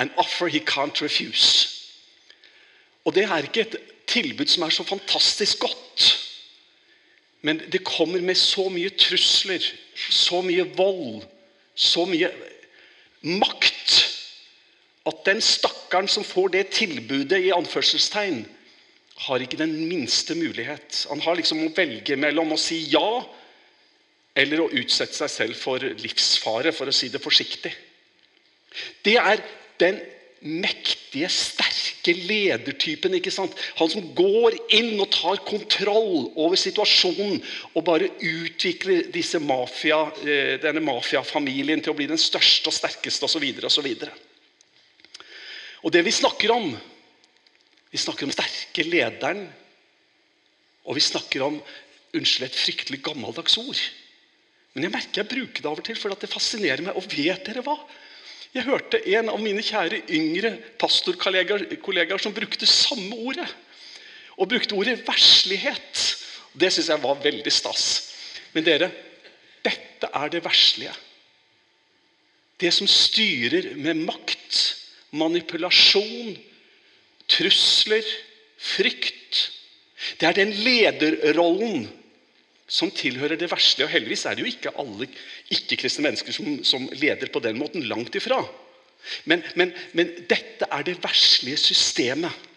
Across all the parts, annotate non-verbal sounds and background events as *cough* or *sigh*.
An offer he can't refuse. Og det er ikke et tilbud som er så fantastisk godt. Men det kommer med så mye trusler, så mye vold, så mye makt at den stakkaren som får det tilbudet, i anførselstegn, har ikke den minste mulighet. Han har liksom å velge mellom å si ja eller å utsette seg selv for livsfare, for å si det forsiktig. Det er den mektige, sterke ledertypen. ikke sant? Han som går inn og tar kontroll over situasjonen og bare utvikler disse mafia, eh, denne mafiafamilien til å bli den største og sterkeste osv. Og, og det vi snakker om Vi snakker om sterke lederen, og vi snakker om unnskyld, et fryktelig gammeldags ord. Men jeg merker jeg bruker det av og til, for det fascinerer meg. Og vet dere hva? Jeg hørte en av mine kjære yngre pastorkollegaer som brukte samme ordet. Og brukte ordet verslighet. Det syns jeg var veldig stas. Men dere, dette er det verslige. Det som styrer med makt, manipulasjon, trusler, frykt. Det er den lederrollen som tilhører det verslige. Og heldigvis er det jo ikke alle ikke-kristne mennesker som, som, leder på den måten. Langt ifra. Men, men, men dette er det verslige systemet.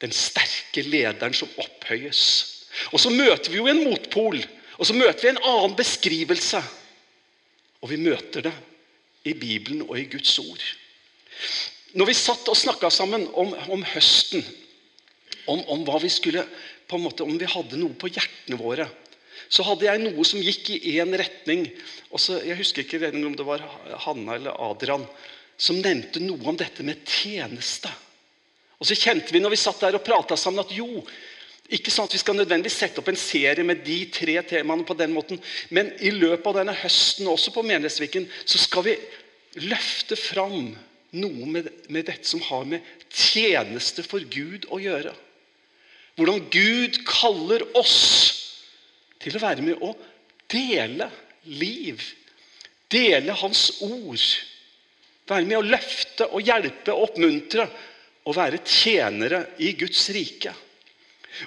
Den sterke lederen som opphøyes. Og så møter vi jo en motpol. Og så møter vi en annen beskrivelse. Og vi møter det i Bibelen og i Guds ord. Når vi satt og snakka sammen om, om høsten, om, om, hva vi skulle på en måte, om vi hadde noe på hjertene våre så hadde jeg noe som gikk i én retning. og så, Jeg husker ikke om det var Hanna eller Adrian som nevnte noe om dette med tjeneste. Og så kjente vi når vi satt der og prata sammen, at jo, ikke sånn at vi skal nødvendigvis sette opp en serie med de tre temaene på den måten, men i løpet av denne høsten, også på Menighetsviken, så skal vi løfte fram noe med, med dette som har med tjeneste for Gud å gjøre. Hvordan Gud kaller oss til å være med å dele liv. Dele Hans ord. Være med å løfte og hjelpe og oppmuntre og være tjenere i Guds rike.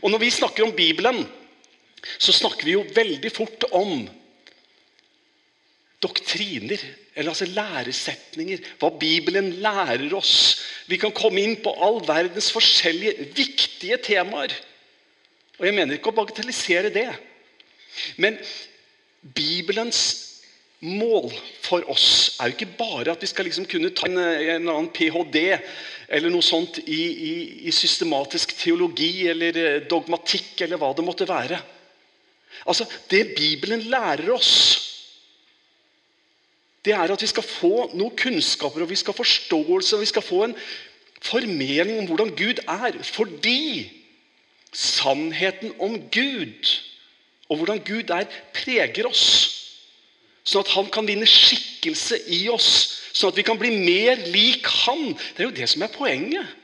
Og Når vi snakker om Bibelen, så snakker vi jo veldig fort om doktriner, eller altså læresetninger. Hva Bibelen lærer oss. Vi kan komme inn på all verdens forskjellige viktige temaer. Og Jeg mener ikke å bagatellisere det. Men Bibelens mål for oss er jo ikke bare at vi skal liksom kunne ta en, en annen ph.d. eller noe sånt i, i, i, systematisk teologi eller eh, dogmatikk eller hva det måtte være. Altså, Det Bibelen lærer oss, det er at vi skal få noen kunnskaper og vi skal forståelse og vi skal få en formening om hvordan Gud er. Fordi sannheten om Gud og hvordan Gud der preger oss. Sånn at han kan vinne skikkelse i oss. Sånn at vi kan bli mer lik han. Det er jo det som er poenget.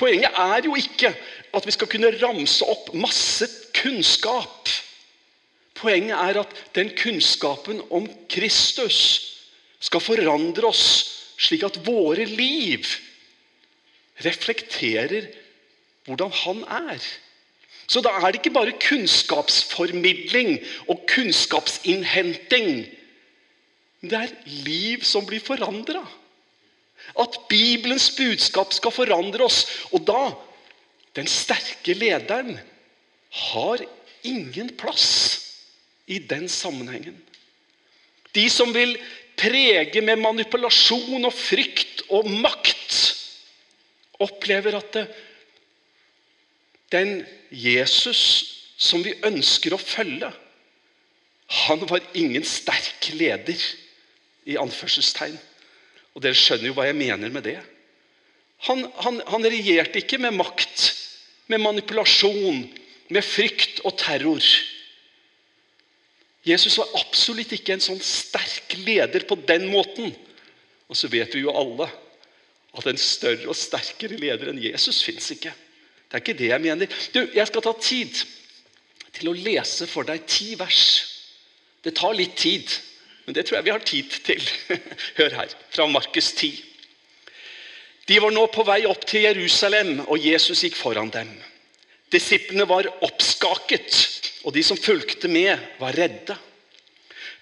Poenget er jo ikke at vi skal kunne ramse opp masse kunnskap. Poenget er at den kunnskapen om Kristus skal forandre oss slik at våre liv reflekterer hvordan han er. Så da er det ikke bare kunnskapsformidling og kunnskapsinnhenting. Det er liv som blir forandra. At Bibelens budskap skal forandre oss. Og da Den sterke lederen har ingen plass i den sammenhengen. De som vil prege med manipulasjon og frykt og makt, opplever at det den Jesus som vi ønsker å følge, han var ingen sterk leder, i anførselstegn. Og Dere skjønner jo hva jeg mener med det. Han, han, han regjerte ikke med makt, med manipulasjon, med frykt og terror. Jesus var absolutt ikke en sånn sterk leder på den måten. Og så vet vi jo alle at en større og sterkere leder enn Jesus fins ikke. Det er ikke det jeg mener. Du, Jeg skal ta tid til å lese for deg ti vers. Det tar litt tid, men det tror jeg vi har tid til. *laughs* Hør her, fra Markus 10. De var nå på vei opp til Jerusalem, og Jesus gikk foran dem. Disiplene var oppskaket, og de som fulgte med, var redde.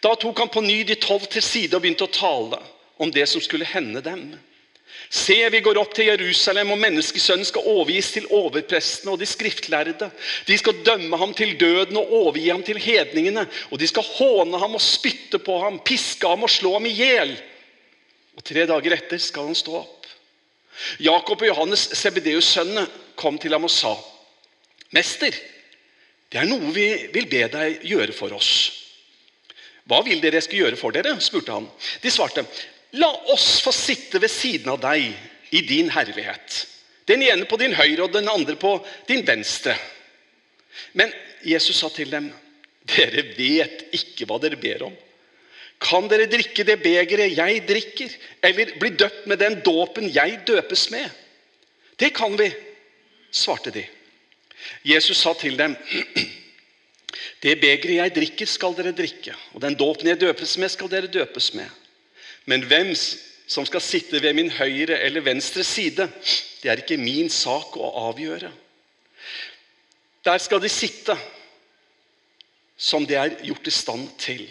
Da tok han på ny de tolv til side og begynte å tale om det som skulle hende dem. Se, vi går opp til Jerusalem, og menneskesønnen skal overgis til overprestene og de skriftlærde. De skal dømme ham til døden og overgi ham til hedningene. Og de skal håne ham og spytte på ham, piske ham og slå ham i hjel. Og tre dager etter skal han stå opp. Jakob og Johannes, Sebedeus' sønnene, kom til ham og sa, 'Mester, det er noe vi vil be deg gjøre for oss.' 'Hva vil dere jeg skal gjøre for dere?' spurte han. De svarte, 'La oss få sitte ved siden av deg i din herlighet.' 'Den ene på din høyre og den andre på din venstre.' Men Jesus sa til dem, 'Dere vet ikke hva dere ber om.' Kan dere drikke det begeret jeg drikker, eller bli døpt med den dåpen jeg døpes med? Det kan vi, svarte de. Jesus sa til dem, det begeret jeg drikker, skal dere drikke, og den dåpen jeg døpes med, skal dere døpes med. Men hvem som skal sitte ved min høyre eller venstre side, det er ikke min sak å avgjøre. Der skal de sitte som de er gjort i stand til.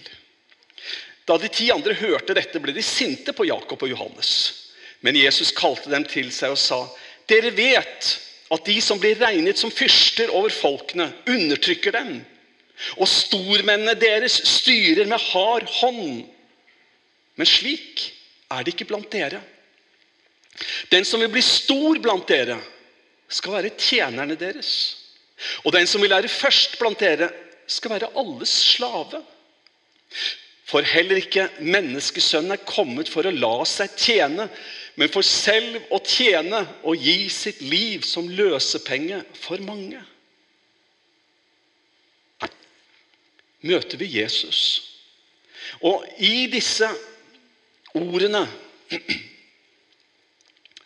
Da de ti andre hørte dette, ble de sinte på Jakob og Johannes. Men Jesus kalte dem til seg og sa, dere vet at de som blir regnet som fyrster over folkene, undertrykker dem. Og stormennene deres styrer med hard hånd. Men slik er det ikke blant dere. Den som vil bli stor blant dere, skal være tjenerne deres. Og den som vil være først blant dere, skal være alles slave. For heller ikke menneskesønnen er kommet for å la seg tjene, men for selv å tjene og gi sitt liv som løsepenge for mange. Møter vi Jesus. Og i disse ordene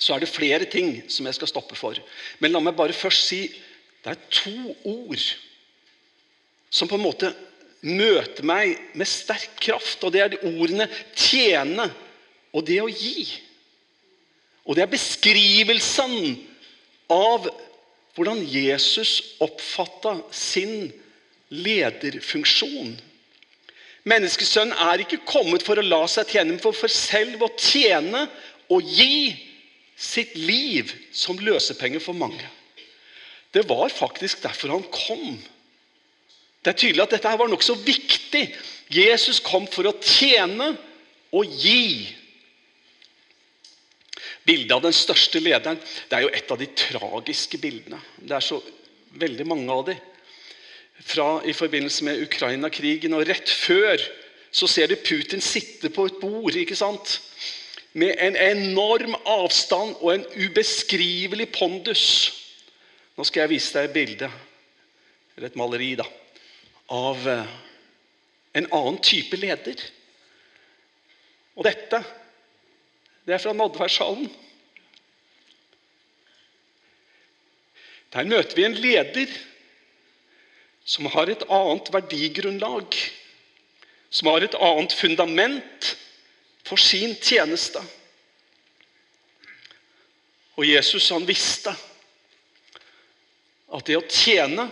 så er det flere ting som jeg skal stoppe for. Men la meg bare først si det er to ord som på en måte møter meg med sterk kraft. Og det er de ordene 'tjene' og det å gi. Og det er beskrivelsen av hvordan Jesus oppfatta sin lederfunksjon. Menneskesønnen er ikke kommet for å la seg tjene, men for, selv å tjene og gi sitt liv som løsepenger for mange. Det var faktisk derfor han kom. Det er tydelig at dette var nokså viktig. Jesus kom for å tjene og gi. Bildet av den største lederen det er jo et av de tragiske bildene. Det er så veldig mange av de. Fra I forbindelse med Ukraina-krigen og rett før så ser du Putin sitte på et bord ikke sant? med en enorm avstand og en ubeskrivelig pondus. Nå skal jeg vise deg et bilde, eller et maleri. da av eh, en annen type leder. Og dette, det er fra Nadværshallen. Der møter vi en leder som har et annet verdigrunnlag. Som har et annet fundament for sin tjeneste. Og Jesus han visste at det å tjene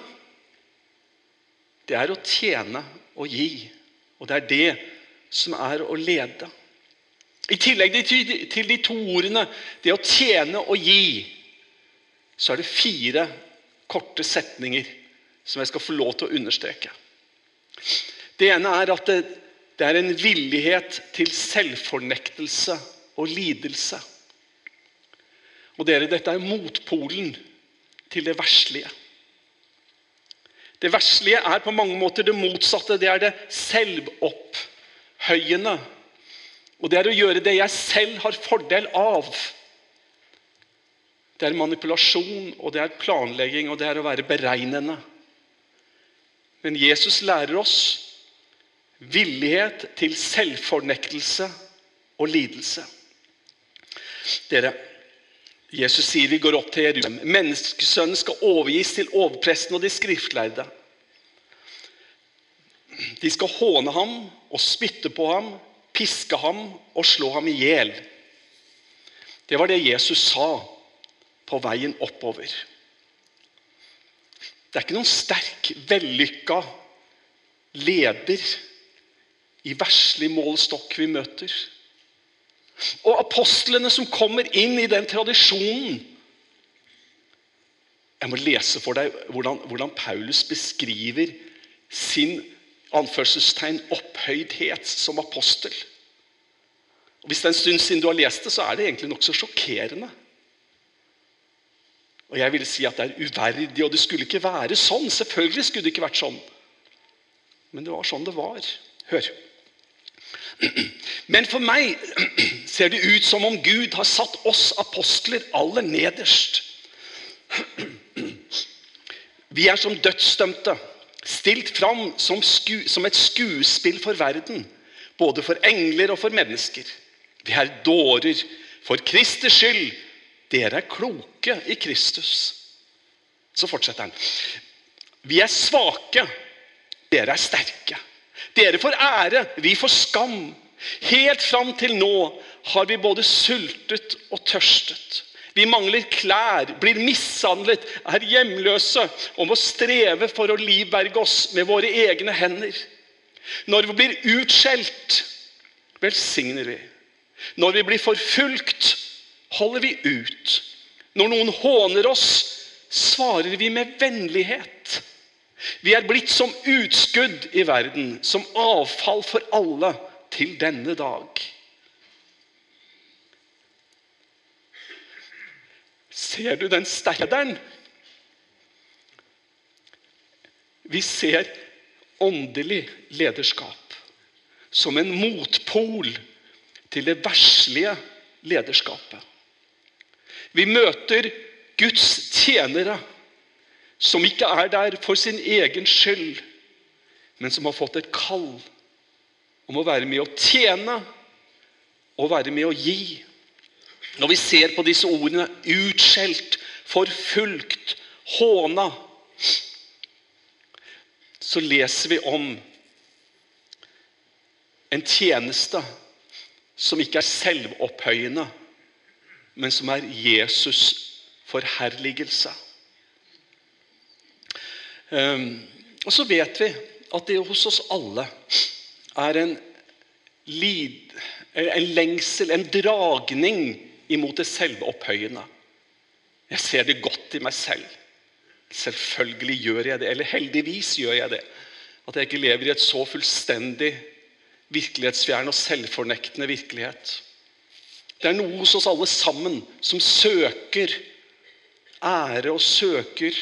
det er å tjene og gi. Og det er det som er å lede. I tillegg til de to ordene, det å tjene og gi, så er det fire korte setninger som jeg skal få lov til å understreke. Det ene er at det, det er en villighet til selvfornektelse og lidelse. Og dere, Dette er motpolen til det verslige. Det verslige er på mange måter det motsatte. Det er det selvopphøyende. Og det er å gjøre det jeg selv har fordel av. Det er manipulasjon, og det er planlegging, og det er å være beregnende. Men Jesus lærer oss villighet til selvfornektelse og lidelse. Dere, Jesus sier vi går opp til Jerusalem. Menneskesønnen skal overgis til overpresten og de skriftlærde. De skal håne ham og spytte på ham, piske ham og slå ham i hjel. Det var det Jesus sa på veien oppover. Det er ikke noen sterk, vellykka leder i verslig målestokk vi møter. Og apostlene som kommer inn i den tradisjonen Jeg må lese for deg hvordan, hvordan Paulus beskriver sin anførselstegn opphøydhet som apostel. Og Hvis det er en stund siden du har lest det, så er det egentlig nokså sjokkerende. Og jeg ville si at det er uverdig, og det skulle ikke være sånn. Selvfølgelig skulle det ikke vært sånn. Men det var sånn det var. Hør. Men for meg ser det ut som om Gud har satt oss apostler aller nederst. Vi er som dødsdømte, stilt fram som, sku, som et skuespill for verden. Både for engler og for mennesker. Vi er dårer for Kristers skyld dere er kloke i Kristus. Så fortsetter han. Vi er svake, dere er sterke. Dere får ære, vi får skam. Helt fram til nå har vi både sultet og tørstet. Vi mangler klær, blir mishandlet, er hjemløse og må streve for å livberge oss med våre egne hender. Når vi blir utskjelt, velsigner vi. Når vi blir forfulgt, holder vi ut. Når noen håner oss, svarer vi med vennlighet. Vi er blitt som utskudd i verden, som avfall for alle til denne dag. Ser du den steideren? Vi ser åndelig lederskap som en motpol til det verslige lederskapet. Vi møter Guds tjenere som ikke er der for sin egen skyld, men som har fått et kall om å være med å tjene og være med å gi. Når vi ser på disse ordene utskjelt, forfulgt, håna, så leser vi om en tjeneste som ikke er selvopphøyende, men som er Jesus' forherligelse. Um, og så vet vi at det hos oss alle er en, lid, en lengsel, en dragning imot det selvopphøyende. Jeg ser det godt i meg selv. Selvfølgelig gjør jeg det. Eller heldigvis gjør jeg det. At jeg ikke lever i et så fullstendig virkelighetsfjern og selvfornektende virkelighet. Det er noe hos oss alle sammen som søker ære og søker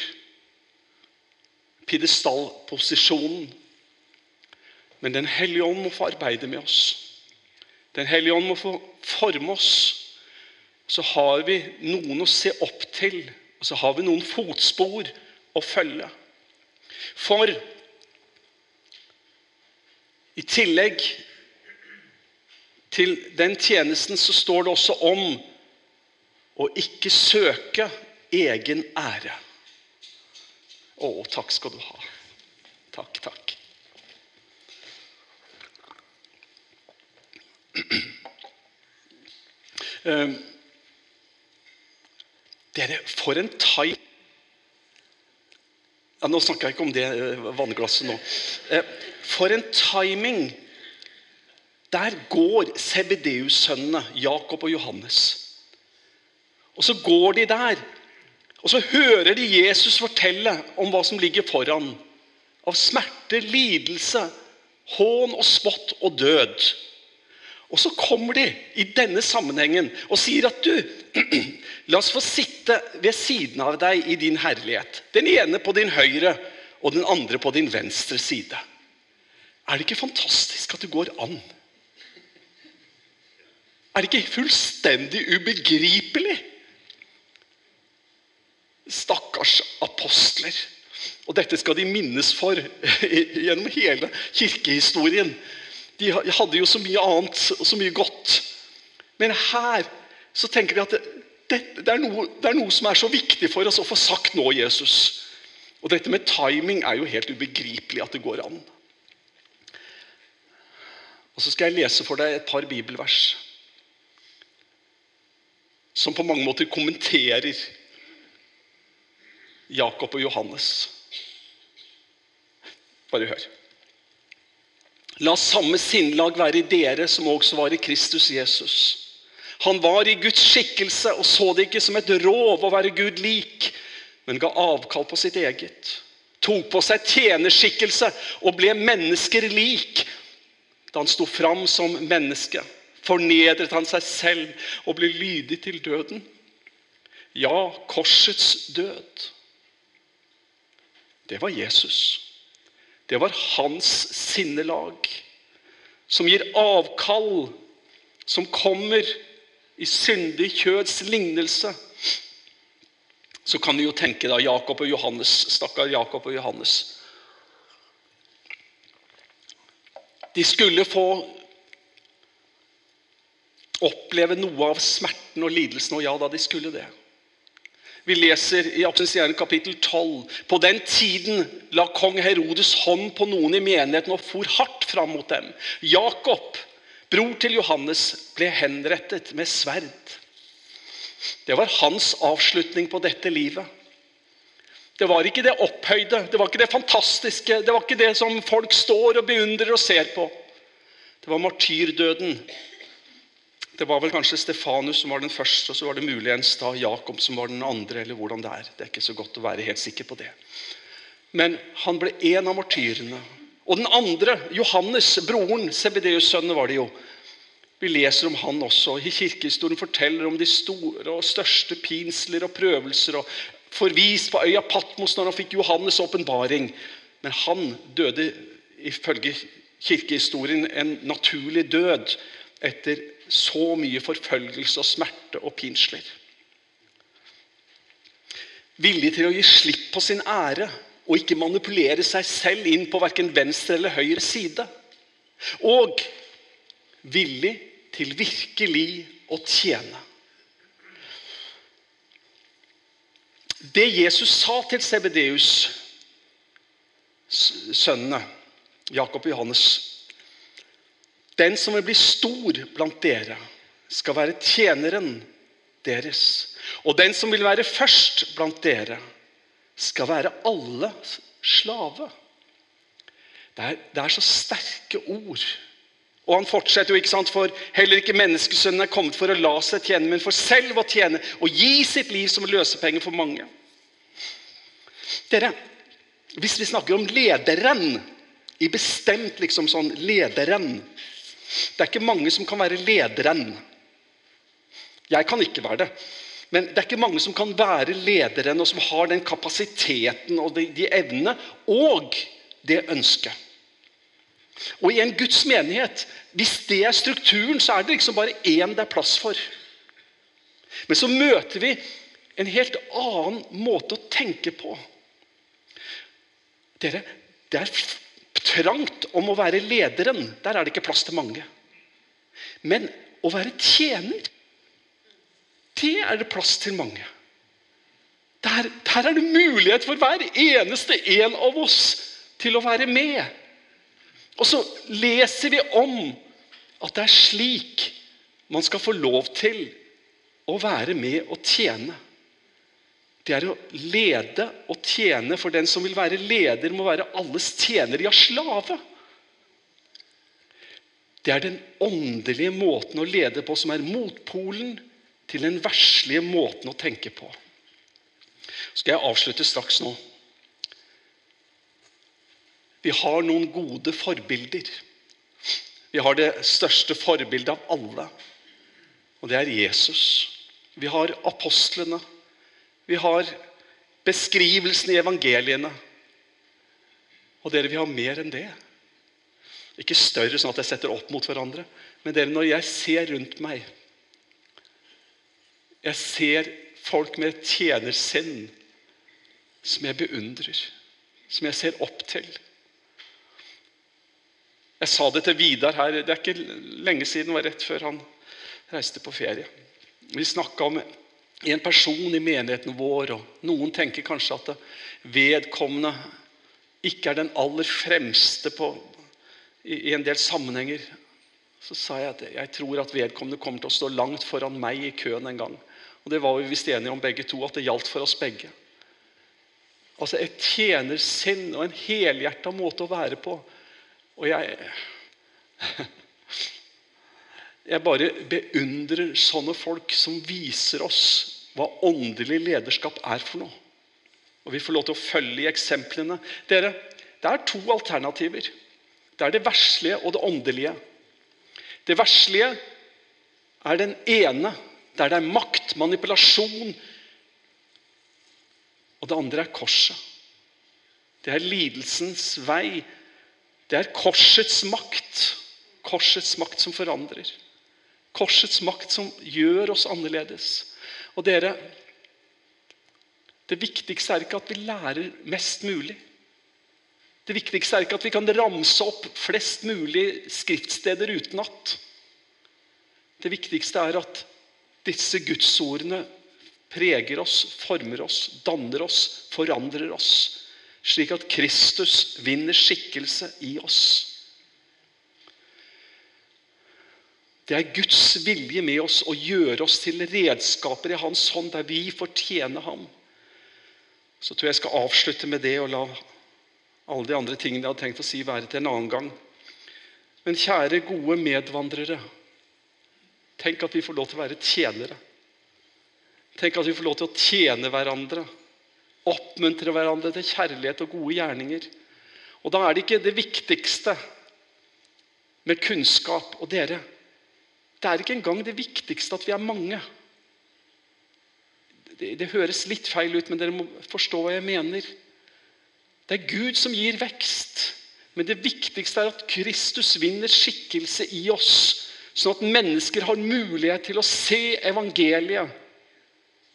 pidestallposisjonen. Men Den hellige ånd må få arbeide med oss. Den hellige ånd må få forme oss. Så har vi noen å se opp til, og så har vi noen fotspor å følge. For i tillegg til den tjenesten så står det også om å ikke søke egen ære. Å, takk skal du ha. Takk, takk. Uh, dere, for en time ja, Nå snakker jeg ikke om det eh, vannglasset nå. Uh, for en timing der går Sebedeus-sønnene, Jakob og Johannes. Og Så går de der, og så hører de Jesus fortelle om hva som ligger foran. Av smerte, lidelse, hån og spott og død. Og så kommer de i denne sammenhengen og sier at du, *clears throat* la oss få sitte ved siden av deg i din herlighet. Den ene på din høyre og den andre på din venstre side. Er det ikke fantastisk at det går an? Er det ikke fullstendig ubegripelig? Stakkars apostler. Og dette skal de minnes for *laughs* gjennom hele kirkehistorien. De hadde jo så mye annet og så mye godt. Men her så tenker vi at det, det, det, er noe, det, er noe, som er så viktig for oss å få sagt nå, Jesus. Og dette med timing er jo helt ubegripelig at det går an. Og Så skal jeg lese for deg et par bibelvers som på mange måter kommenterer Jakob og Johannes. Bare hør. La samme sinnlag være i dere som også var i Kristus Jesus. Han var i Guds skikkelse og så det ikke som et rov å være Gud lik, men ga avkall på sitt eget. Tok på seg tjenerskikkelse og ble mennesker lik. Da han sto fram som menneske, fornedret han seg selv og ble lydig til døden. Ja, korsets død. Det var Jesus. Det var hans sinnelag, som gir avkall, som kommer i syndig kjøds lignelse. Så kan vi jo tenke da Jakob og Johannes, stakkar Jakob og Johannes. De skulle få oppleve noe av smerten og lidelsen, og ja da, de skulle det. Vi leser i Apostelens kapittel 12. På den tiden la kong Herodes hånd på noen i menigheten og for hardt fram mot dem. Jakob, bror til Johannes, ble henrettet med sverd. Det var hans avslutning på dette livet. Det var ikke det opphøyde, det var ikke det fantastiske, det var ikke det som folk står og beundrer og ser på. Det var martyrdøden det var vel kanskje Stefanus som var den første, og så var det muligens da Jakob som var den andre. eller hvordan Det er Det er ikke så godt å være helt sikker på det. Men han ble en av martyrene. Og den andre, Johannes, broren, Sebedeus-sønnen var det jo. Vi leser om han også. Kirkehistorien forteller om de store og største pinsler og prøvelser. og Forvist på øya Patmos når han fikk Johannes' åpenbaring. Men han døde ifølge kirkehistorien en naturlig død etter så mye forfølgelse og smerte og pinsler. Villig til å gi slipp på sin ære og ikke manipulere seg selv inn på verken venstre eller høyre side. Og villig til virkelig å tjene. Det Jesus sa til Sebedeus, sønnene Jakob og Johannes den som vil bli stor blant dere, skal være tjeneren deres. Og den som vil være først blant dere, skal være alle slave. Det er, det er så sterke ord. Og han fortsetter jo, ikke sant, for heller ikke menneskesønnen er kommet for å la seg tjene, men for selv å tjene og gi sitt liv som løsepenger for mange. Dere, Hvis vi snakker om lederen, i bestemt liksom sånn lederen det er ikke mange som kan være lederen. Jeg kan ikke være det. Men det er ikke mange som kan være lederen, og som har den kapasiteten og de, de evnene og det ønsket. Og i en Guds menighet, hvis det er strukturen, så er det liksom bare én det er plass for. Men så møter vi en helt annen måte å tenke på. Dere, det er trangt om å være lederen. Der er det ikke plass til mange. Men å være tjener, det er det plass til mange. Der, der er det mulighet for hver eneste en av oss til å være med. Og så leser vi om at det er slik man skal få lov til å være med og tjene det er å lede og tjene. For den som vil være leder, må være alles tjener, ja, slave. Det er den åndelige måten å lede på som er motpolen til den verslige måten å tenke på. Skal jeg avslutte straks nå? Vi har noen gode forbilder. Vi har det største forbildet av alle, og det er Jesus. Vi har apostlene. Vi har beskrivelsen i evangeliene. Og dere, vi har mer enn det. Ikke større sånn at jeg setter opp mot hverandre. Men dere, når jeg ser rundt meg Jeg ser folk med tjenersinn som jeg beundrer, som jeg ser opp til. Jeg sa det til Vidar her, det er ikke lenge siden, det var rett før han reiste på ferie. Vi snakka om en person i menigheten vår, og noen tenker kanskje at vedkommende ikke er den aller fremste på, i, i en del sammenhenger. Så sa jeg at jeg tror at vedkommende kommer til å stå langt foran meg i køen en gang. Og det var vi visst enige om begge to, at det gjaldt for oss begge. Altså et tjenersinn og en helhjerta måte å være på. Og jeg Jeg bare beundrer sånne folk som viser oss hva åndelig lederskap er for noe. Og vi får lov til å følge i eksemplene. Dere, Det er to alternativer. Det er det verslige og det åndelige. Det verslige er den ene, der det er makt, manipulasjon. Og det andre er korset. Det er lidelsens vei. Det er korsets makt. Korsets makt som forandrer. Korsets makt som gjør oss annerledes. Og dere, det viktigste er ikke at vi lærer mest mulig. Det viktigste er ikke at vi kan ramse opp flest mulig skriftsteder utenat. Det viktigste er at disse gudsordene preger oss, former oss, danner oss, forandrer oss. Slik at Kristus vinner skikkelse i oss. Det er Guds vilje med oss å gjøre oss til redskaper i Hans hånd, der vi fortjener Ham. Så tror jeg jeg skal avslutte med det og la alle de andre tingene jeg hadde tenkt å si, være til en annen gang. Men kjære, gode medvandrere. Tenk at vi får lov til å være tjenere. Tenk at vi får lov til å tjene hverandre. Oppmuntre hverandre til kjærlighet og gode gjerninger. Og da er det ikke det viktigste med kunnskap. Og dere, det er ikke engang det viktigste at vi er mange. Det, det, høres litt feil ut, men dere må forstå hva jeg mener. Det er Gud som gir vekst. Men det viktigste er at Kristus vinner skikkelse i oss, sånn at mennesker har mulighet til å se evangeliet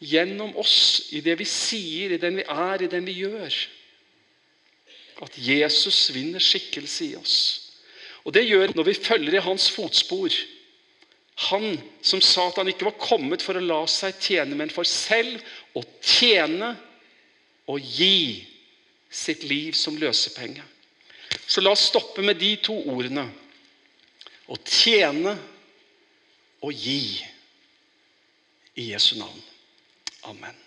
gjennom oss, i det vi sier, i den vi er, i den vi gjør. At Jesus vinner skikkelse i oss. Og Det gjør når vi følger i hans fotspor. Han som sa at han ikke var kommet for å la seg tjene, men for selv å tjene og gi sitt liv som løsepenge. Så la oss stoppe med de to ordene. Å tjene og gi i Jesu navn. Amen.